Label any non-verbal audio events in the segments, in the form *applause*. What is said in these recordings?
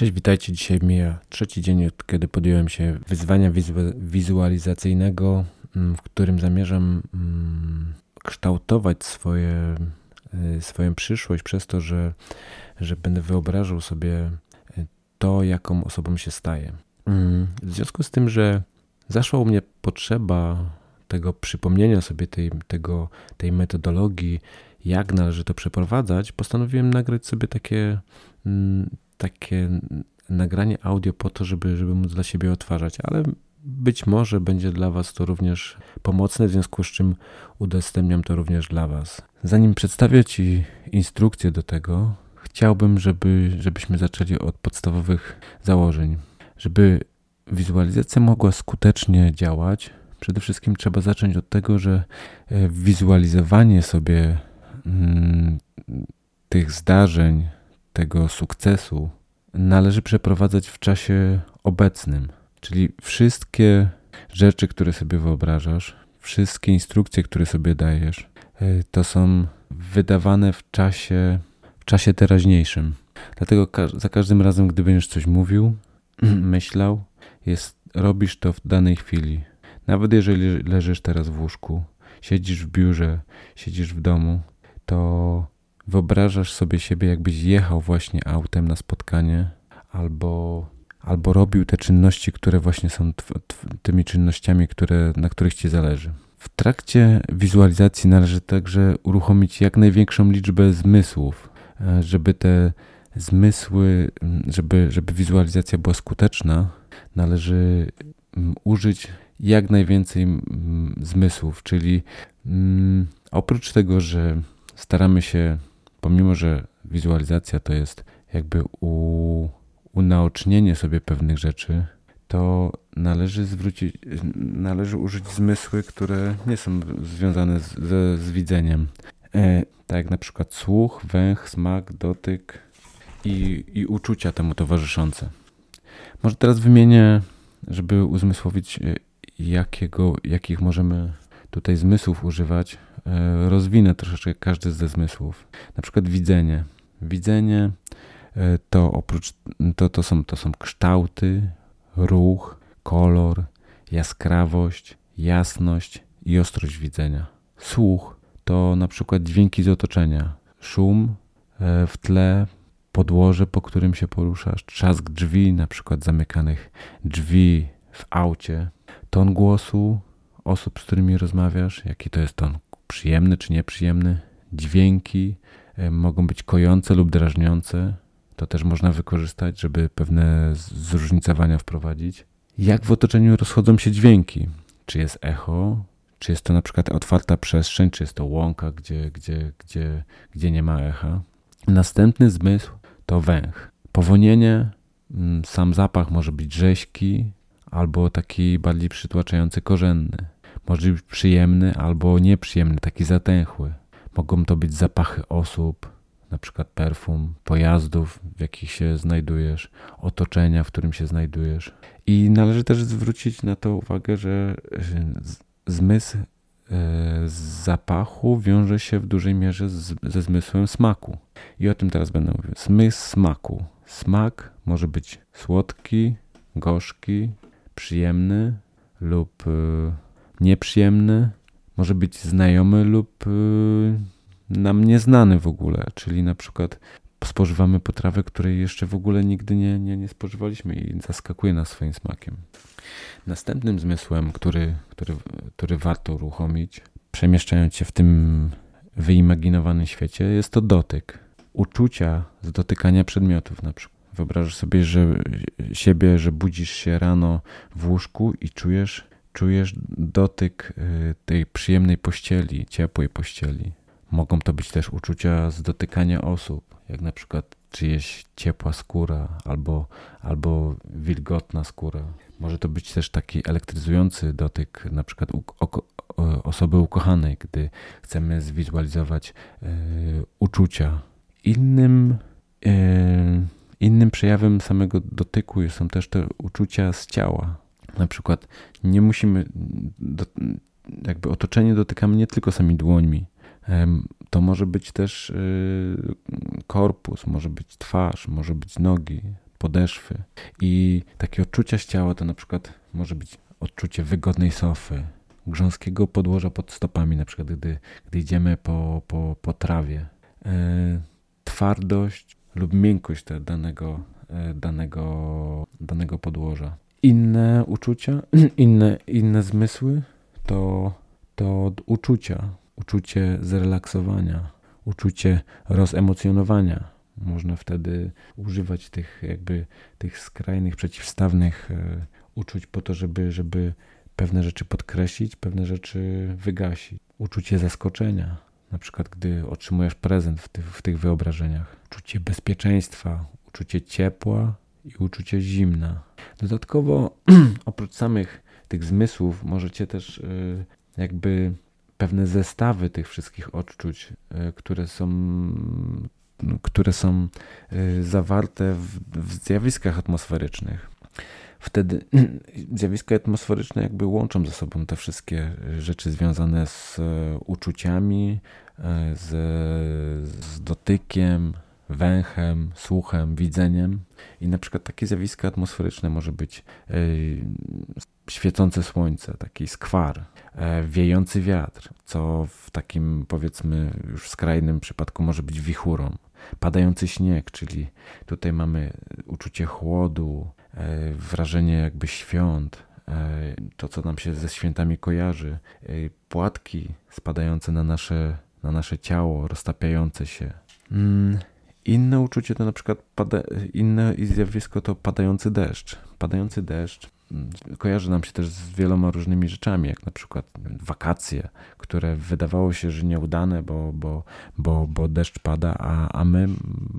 Cześć, witajcie. Dzisiaj mija trzeci dzień, kiedy podjąłem się wyzwania wizualizacyjnego, mm, w którym zamierzam mm, kształtować swoje, y, swoją przyszłość przez to, że, że będę wyobrażał sobie y, to, jaką osobą się staję. Mm, w związku z tym, że zaszła u mnie potrzeba tego przypomnienia sobie tej, tego, tej metodologii, jak należy to przeprowadzać, postanowiłem nagrać sobie takie takie nagranie audio po to, żeby, żeby móc dla siebie odtwarzać, ale być może będzie dla Was to również pomocne, w związku z czym udostępniam to również dla Was. Zanim przedstawię Ci instrukcję do tego, chciałbym, żeby, żebyśmy zaczęli od podstawowych założeń. Żeby wizualizacja mogła skutecznie działać, przede wszystkim trzeba zacząć od tego, że e, wizualizowanie sobie mm, tych zdarzeń, tego sukcesu należy przeprowadzać w czasie obecnym. Czyli wszystkie rzeczy, które sobie wyobrażasz, wszystkie instrukcje, które sobie dajesz, e, to są wydawane w czasie, w czasie teraźniejszym. Dlatego za każdym razem, gdy będziesz coś mówił, *clears throat* myślał, jest, robisz to w danej chwili. Nawet jeżeli leżysz teraz w łóżku, siedzisz w biurze, siedzisz w domu, to wyobrażasz sobie siebie, jakbyś jechał właśnie autem na spotkanie albo, albo robił te czynności, które właśnie są tymi czynnościami, które, na których ci zależy. W trakcie wizualizacji należy także uruchomić jak największą liczbę zmysłów, e, żeby te zmysły, żeby, żeby wizualizacja była skuteczna, należy użyć jak najwięcej zmysłów, czyli oprócz tego, że staramy się pomimo że wizualizacja to jest jakby u, unaocznienie sobie pewnych rzeczy, to należy zwrócić, należy użyć zmysły, które nie są związane z, z, widzeniem. E, tak jak na przykład słuch, węch, smak, dotyk i, i uczucia temu towarzyszące. Może teraz wymienię, żeby uzmysłowić, e, jakiego, jakich możemy tutaj zmysłów używać, rozwinę troszeczkę każdy ze zmysłów. Na przykład widzenie. Widzenie e, to oprócz to, to, są, to są kształty, ruch, kolor, jaskrawość, jasność i ostrość widzenia. Słuch to na przykład dźwięki z otoczenia, szum e, w tle, podłoże, po którym się poruszasz, trzask drzwi, na przykład zamykanych drzwi w aucie, ton głosu, osób, z którymi rozmawiasz, jaki to jest ton przyjemny czy nieprzyjemny. Dźwięki e, mogą być kojące lub drażniące. To też można wykorzystać, żeby pewne zróżnicowania wprowadzić. Jak w otoczeniu rozchodzą się dźwięki? Czy jest echo? Czy jest to na przykład otwarta przestrzeń? Czy jest to łąka, gdzie, gdzie, gdzie, gdzie nie ma echa? Następny zmysł to węch. Powonienie, mm, sam zapach może być rzeźki, albo taki bardziej przytłaczający korzenny. Może być przyjemny albo nieprzyjemny, taki zatęchły. Mogą to być zapachy osób, na przykład perfum, pojazdów, w jakich się znajdujesz, otoczenia, w którym się znajdujesz. I należy też zwrócić na to uwagę, że zmysł e, zapachu wiąże się w dużej mierze z, ze zmysłem smaku. I o tym teraz będę mówił. Zmysł smaku. Smak może być słodki, gorzki, przyjemny lub y, nieprzyjemny, może być znajomy lub y, nam nieznany w ogóle, czyli na przykład spożywamy potrawę, której jeszcze w ogóle nigdy nie, nie, nie spożywaliśmy i zaskakuje nas swoim smakiem. Następnym zmysłem, który, który, który warto uruchomić, przemieszczając się w tym wyimaginowanym świecie, jest to dotyk. Uczucia z dotykania przedmiotów na przykład. Wyobrażasz sobie, że siebie, że budzisz się rano w łóżku i czujesz, czujesz dotyk y, tej przyjemnej pościeli, ciepłej pościeli. Mogą to być też uczucia z dotykania osób, jak na przykład czyjeś ciepła skóra albo, albo wilgotna skóra. Może to być też taki elektryzujący dotyk, na przykład u, osoby ukochanej, gdy chcemy zwizualizować y, uczucia. Innym y, Innym przejawem samego dotyku są też te uczucia z ciała. Na przykład nie musimy, do, jakby otoczenie dotykamy nie tylko sami dłońmi. To może być też y, korpus, może być twarz, może być nogi, podeszwy. I takie odczucia z ciała to na przykład może być odczucie wygodnej sofy, grząskiego podłoża pod stopami, na przykład gdy, gdy idziemy po, po, po trawie. E, twardość lub miękkość danego, e, danego, danego podłoża. Inne uczucia, *clears throat* inne, inne zmysły to, to uczucia, uczucie zrelaksowania, uczucie rozemocjonowania. Można wtedy używać tych jakby tych skrajnych, przeciwstawnych e, uczuć po to, żeby, żeby pewne rzeczy podkreślić, pewne rzeczy wygasić. Uczucie zaskoczenia, na przykład gdy otrzymujesz prezent w tych, w tych wyobrażeniach. Uczucie bezpieczeństwa, uczucie ciepła i uczucie zimna. Dodatkowo, *clears throat* oprócz samych tych zmysłów, możecie też y, jakby pewne zestawy tych wszystkich odczuć, y, które są, które są y, zawarte w, w zjawiskach atmosferycznych wtedy *clears throat* zjawiska atmosferyczne jakby łączą ze sobą te wszystkie rzeczy związane z e, uczuciami, e, z, z dotykiem, węchem, słuchem, widzeniem. I na przykład takie zjawiska atmosferyczne może być e, świecące słońce, taki skwar, wiejący wiatr, co w takim powiedzmy już skrajnym przypadku może być wichurą. Padający śnieg, czyli tutaj mamy uczucie chłodu, wrażenie jakby świąt, e, to co nam się ze świętami kojarzy, e, płatki spadające na nasze, na nasze ciało, roztapiające się. Mm, inne uczucie to na przykład pada, inne zjawisko to padający deszcz. Padający deszcz kojarzy nam się też z wieloma różnymi rzeczami, jak na przykład wakacje, które wydawało się, że nieudane, bo, bo, bo, bo deszcz pada, a, a my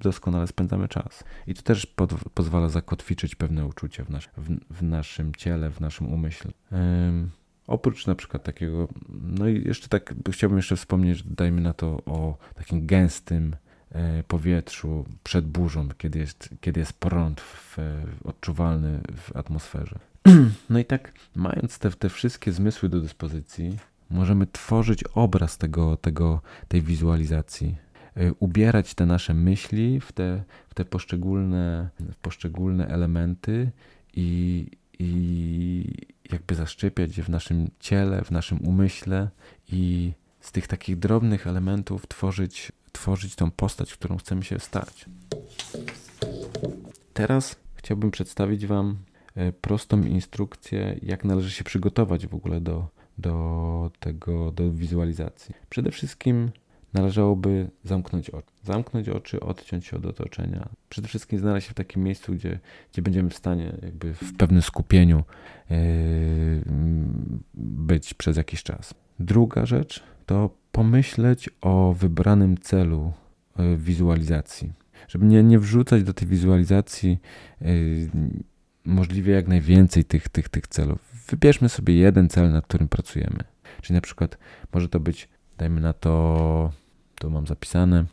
doskonale spędzamy czas. I to też pod, pozwala zakotwiczyć pewne uczucia w, nas, w, w naszym ciele, w naszym umyśle. Um, Oprócz na przykład takiego, no i jeszcze tak chciałbym jeszcze wspomnieć, dajmy na to o takim gęstym e, powietrzu przed burzą, kiedy jest, kiedy jest prąd w, odczuwalny w atmosferze. *clears throat* No i tak, mając te, te wszystkie zmysły do dyspozycji, możemy tworzyć obraz tego, tego, tej wizualizacji, y, ubierać te nasze myśli w te, w te poszczególne, w poszczególne elementy i, i jakby zaszczepiać je w naszym ciele, w naszym umyśle i z tych takich drobnych elementów tworzyć, tworzyć tą postać, którą chcemy się stać. Teraz chciałbym przedstawić Wam prostą instrukcję, jak należy się przygotować w ogóle do, do tego, do wizualizacji. Przede wszystkim należałoby zamknąć oczy. Zamknąć oczy, odciąć się od otoczenia. Przede wszystkim znaleźć się w takim miejscu, gdzie, gdzie będziemy w stanie jakby w pewnym skupieniu yy, być przez jakiś czas. Druga rzecz to pomyśleć o wybranym celu yy, wizualizacji. Żeby nie, nie wrzucać do tej wizualizacji yy, możliwie jak najwięcej tych, tych, tych celów. Wybierzmy sobie jeden cel, nad którym pracujemy. Czyli na przykład może to być, dajmy na to, to mam zapisane,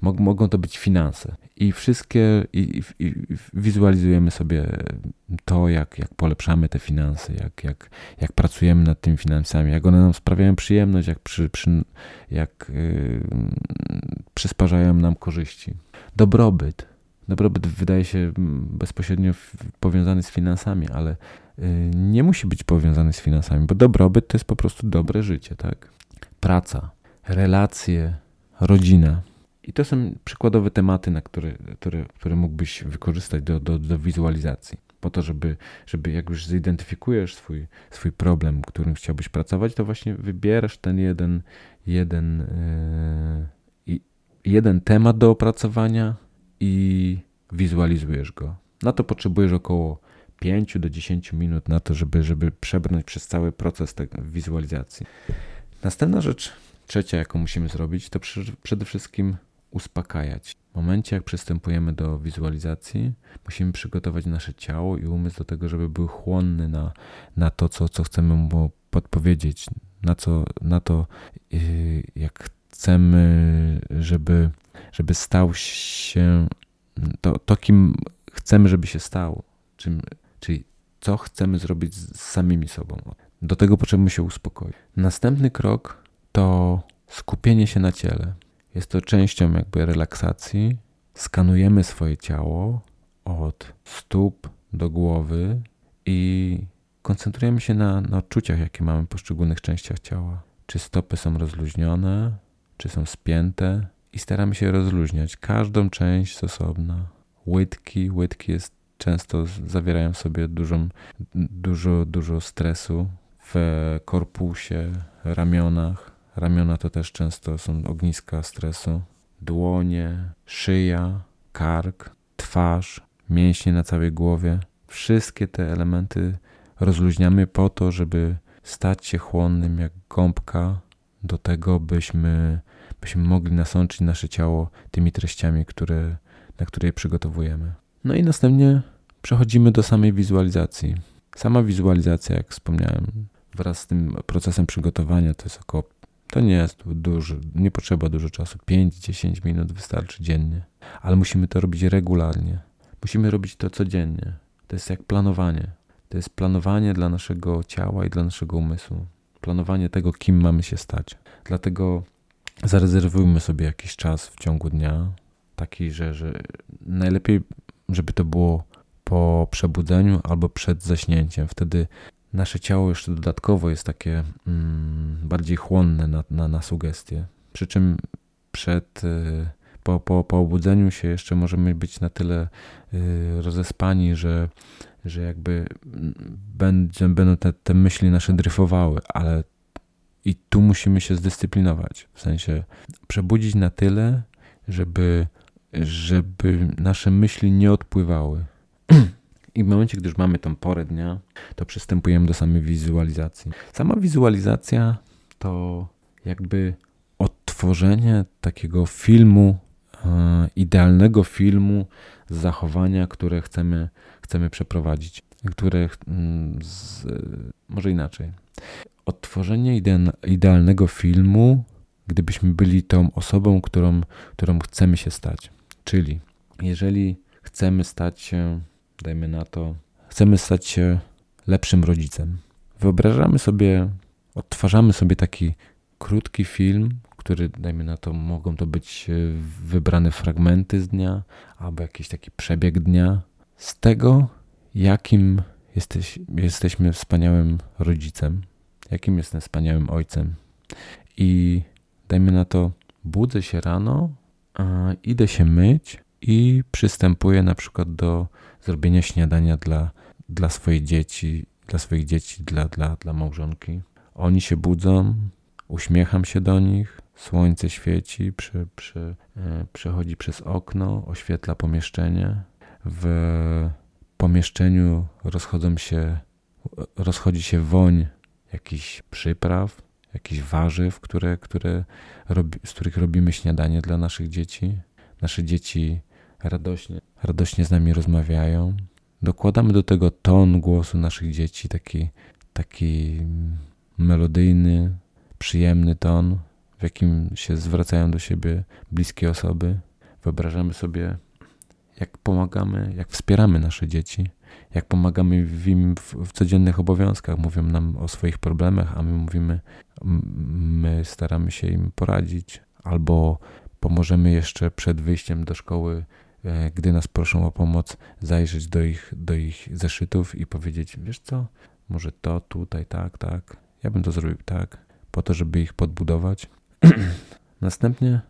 mogą to być finanse. I wszystkie, i, i, i, wizualizujemy sobie to, jak, jak polepszamy te finanse, jak, jak, jak pracujemy nad tymi finansami, jak one nam sprawiają przyjemność, jak, przy, przy, jak yy, przysparzają nam korzyści. Dobrobyt dobrobyt wydaje się mm, bezpośrednio powiązany z finansami, ale y, nie musi być powiązany z finansami, bo dobrobyt to jest po prostu dobre życie, tak? Praca, relacje, rodzina. I to są przykładowe tematy, na które, które, które mógłbyś wykorzystać do, do, do wizualizacji. Po to, żeby, żeby jak już zidentyfikujesz swój, swój problem, którym chciałbyś pracować, to właśnie wybierasz ten jeden, jeden, yy, jeden temat do opracowania, i wizualizujesz go. Na to potrzebujesz około 5 do 10 minut na to, żeby, żeby przebrnąć przez cały proces tej wizualizacji. Następna rzecz, trzecia, jaką musimy zrobić, to przede wszystkim uspokajać. W momencie, jak przystępujemy do wizualizacji, musimy przygotować nasze ciało i umysł do tego, żeby był chłonny na, na to, co, co chcemy mu podpowiedzieć, na, co, na to, yy, jak chcemy, żeby żeby stał się to, to kim chcemy, żeby się stał, czym, czyli co chcemy zrobić z samymi sobą. Do tego potrzebujemy się uspokoić. Następny krok to skupienie się na ciele. Jest to częścią jakby relaksacji. Skanujemy swoje ciało, od stóp do głowy i koncentrujemy się na, na odczuciach, jakie mamy w poszczególnych częściach ciała. Czy stopy są rozluźnione, czy są spięte i staramy się rozluźniać każdą część z osobna. Łydki, łydki jest często zawierają w sobie dużą, dużo, dużo stresu w korpusie, ramionach. Ramiona to też często są ogniska stresu. Dłonie, szyja, kark, twarz, mięśnie na całej głowie. Wszystkie te elementy rozluźniamy po to, żeby stać się chłonnym jak gąbka do tego, byśmy, byśmy mogli nasączyć nasze ciało tymi treściami, które, na które je przygotowujemy. No i następnie przechodzimy do samej wizualizacji. Sama wizualizacja, jak wspomniałem, wraz z tym procesem przygotowania to jest około, to nie jest duży, nie potrzeba dużo czasu, 5-10 minut wystarczy dziennie, ale musimy to robić regularnie. Musimy robić to codziennie. To jest jak planowanie. To jest planowanie dla naszego ciała i dla naszego umysłu. Planowanie tego, kim mamy się stać. Dlatego zarezerwujmy sobie jakiś czas w ciągu dnia, taki, że, że najlepiej, żeby to było po przebudzeniu albo przed zaśnięciem. Wtedy nasze ciało jeszcze dodatkowo jest takie mm, bardziej chłonne na, na, na sugestie. Przy czym przed, y, po, po, po obudzeniu się jeszcze możemy być na tyle y, rozespani, że, że jakby będzie, będą te, te myśli nasze dryfowały, ale i tu musimy się zdyscyplinować. W sensie przebudzić na tyle, żeby, żeby nasze myśli nie odpływały. *clears throat* I w momencie, gdy już mamy tą porę dnia, to przystępujemy do samej wizualizacji. Sama wizualizacja to jakby odtworzenie takiego filmu, e, idealnego filmu zachowania, które chcemy, chcemy przeprowadzić. Które, mm, z, może inaczej. Odtworzenie idealnego filmu, gdybyśmy byli tą osobą, którą, którą chcemy się stać. Czyli jeżeli chcemy stać się dajmy na to, chcemy stać się lepszym rodzicem. Wyobrażamy sobie, odtwarzamy sobie taki krótki film, który, dajmy na to, mogą to być e, wybrane fragmenty z dnia albo jakiś taki przebieg dnia z tego, jakim jesteś, jesteśmy wspaniałym rodzicem, jakim jestem wspaniałym ojcem. I dajmy na to, budzę się rano, idę się myć i przystępuję na przykład do zrobienia śniadania dla, dla swoich dzieci, dla swoich dzieci, dla, dla, dla małżonki. Oni się budzą, uśmiecham się do nich, słońce świeci, przy, przy, e, przechodzi przez okno, oświetla pomieszczenie. W pomieszczeniu rozchodzą się, rozchodzi się woń jakichś przypraw, jakichś warzyw, które, które robi, z których robimy śniadanie dla naszych dzieci. Nasze dzieci radośnie, radośnie z nami rozmawiają. Dokładamy do tego ton głosu naszych dzieci, taki, taki melodyjny, przyjemny ton, w jakim się zwracają do siebie bliskie osoby. Wyobrażamy sobie, jak pomagamy, jak wspieramy nasze dzieci, jak pomagamy im w, w, codziennych obowiązkach. Mówią nam o swoich problemach, a my mówimy, my staramy się im poradzić, albo pomożemy jeszcze przed wyjściem do szkoły E, gdy nas proszą o pomoc, zajrzeć do ich, do ich zeszytów i powiedzieć, wiesz co, może to tutaj, tak, tak, ja bym to zrobił tak, po to, żeby ich podbudować. *clears throat* Następnie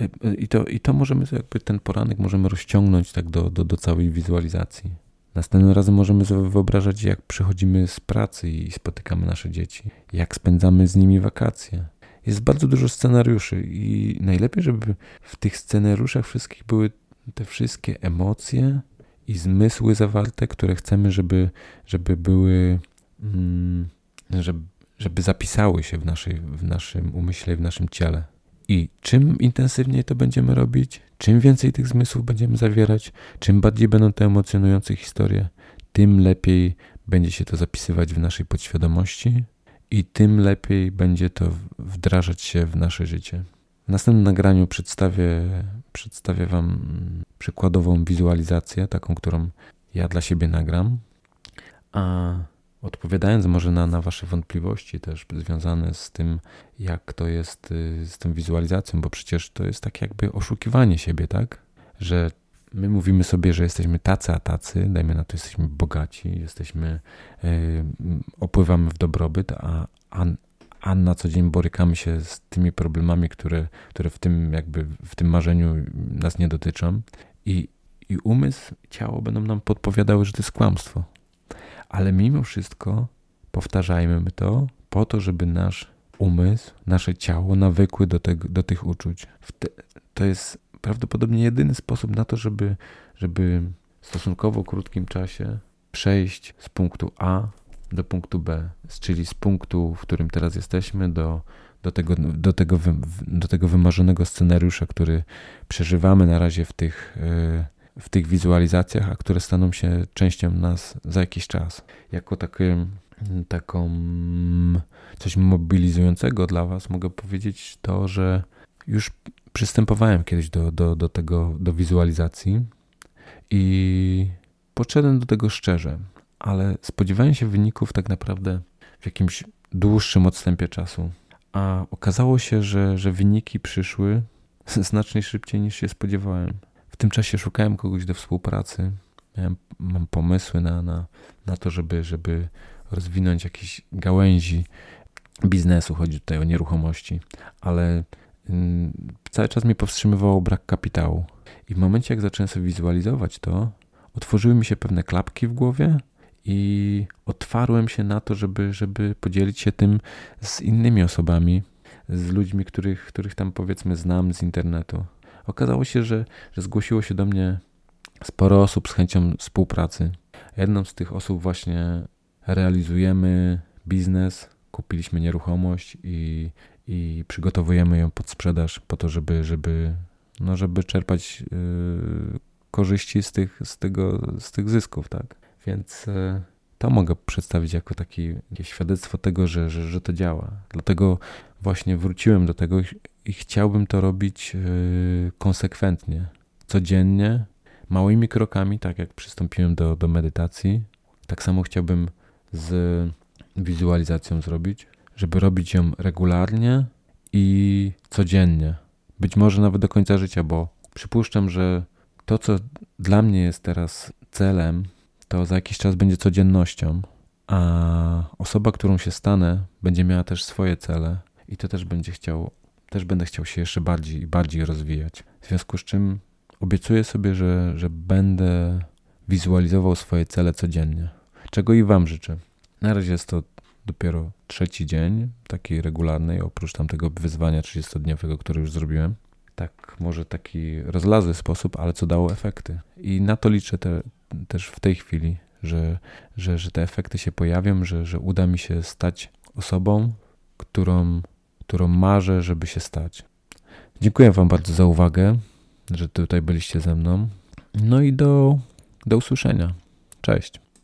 e, e, i to, i to możemy, jakby ten poranek możemy rozciągnąć tak do, do, do całej wizualizacji. Następnym razem możemy sobie wyobrażać, jak przychodzimy z pracy i spotykamy nasze dzieci, jak spędzamy z nimi wakacje. Jest bardzo dużo scenariuszy i najlepiej, żeby w tych scenariuszach wszystkich były te wszystkie emocje i zmysły zawarte, które chcemy, żeby, żeby były, mm, żeby, żeby zapisały się w, naszej, w naszym umyśle, w naszym ciele. I czym intensywniej to będziemy robić, czym więcej tych zmysłów będziemy zawierać, czym bardziej będą te emocjonujące historie, tym lepiej będzie się to zapisywać w naszej podświadomości i tym lepiej będzie to wdrażać się w nasze życie. W następnym nagraniu przedstawię, przedstawię Wam przykładową wizualizację, taką, którą ja dla siebie nagram. A odpowiadając może na, na Wasze wątpliwości też związane z tym, jak to jest y, z tą wizualizacją, bo przecież to jest tak jakby oszukiwanie siebie, tak? Że my mówimy sobie, że jesteśmy tacy, a tacy, dajmy na to, jesteśmy bogaci, jesteśmy, yy, opływamy w dobrobyt, a, a, a na co dzień borykamy się z tymi problemami, które, które w tym jakby w tym marzeniu nas nie dotyczą. I, i umysł, ciało będą nam podpowiadały, że to jest kłamstwo. Ale mimo wszystko powtarzajmy to po to, żeby nasz umysł, nasze ciało nawykły do, tego, do tych uczuć. To jest prawdopodobnie jedyny sposób na to, żeby, żeby w stosunkowo krótkim czasie przejść z punktu A do punktu B, czyli z punktu, w którym teraz jesteśmy, do, do, tego, do, tego, do tego wymarzonego scenariusza, który przeżywamy na razie w tych, e, w tych wizualizacjach, a które staną się częścią nas za jakiś czas. Jako takie, taką coś mobilizującego dla Was mogę powiedzieć to, że już przystępowałem kiedyś do, do, do tego, do wizualizacji i podszedłem do tego szczerze, ale spodziewałem się wyników tak naprawdę w jakimś dłuższym odstępie czasu. A okazało się, że, że wyniki przyszły *laughs* znacznie szybciej niż się spodziewałem. Tym czasie szukałem kogoś do współpracy. Miałem, mam pomysły na, na, na to, żeby, żeby rozwinąć jakieś gałęzi biznesu. Chodzi tutaj o nieruchomości, ale mm, cały czas mnie powstrzymywało brak kapitału. I w momencie, jak zacząłem sobie wizualizować to, otworzyły mi się pewne klapki w głowie i otwarłem się na to, żeby, żeby podzielić się tym z innymi osobami, z ludźmi, których, których tam powiedzmy znam z internetu. Okazało się, że, że zgłosiło się do mnie sporo osób z chęcią współpracy. Jedną z tych osób właśnie realizujemy biznes, kupiliśmy nieruchomość i, i przygotowujemy ją pod sprzedaż po to, żeby, żeby, no żeby czerpać yy, korzyści z tych, z, tego, z tych zysków, tak? Więc yy, to mogę przedstawić jako taki, takie świadectwo tego, że, że, że to działa. Dlatego właśnie wróciłem do tego i, chciałbym to robić yy, konsekwentnie, codziennie, małymi krokami, tak jak przystąpiłem do, do medytacji. Tak samo chciałbym z wizualizacją zrobić, żeby robić ją regularnie i codziennie. Być może nawet do końca życia, bo przypuszczam, że to, co dla mnie jest teraz celem, to za jakiś czas będzie codziennością, a osoba, którą się stanę, będzie miała też swoje cele i to też będzie chciał, też będę chciał się jeszcze bardziej i bardziej rozwijać. W związku z czym obiecuję sobie, że, że będę wizualizował swoje cele codziennie, czego i Wam życzę. Na razie jest to dopiero trzeci dzień takiej regularnej, oprócz tamtego wyzwania 30-dniowego, które już zrobiłem. Tak, może taki rozlazły sposób, ale co dało efekty. I na to liczę te, też w tej chwili, że, że, że te efekty się pojawią, że, że uda mi się stać osobą, którą, którą marzę, żeby się stać. Dziękuję Wam bardzo za uwagę, że tutaj byliście ze mną. No i do, do usłyszenia. Cześć.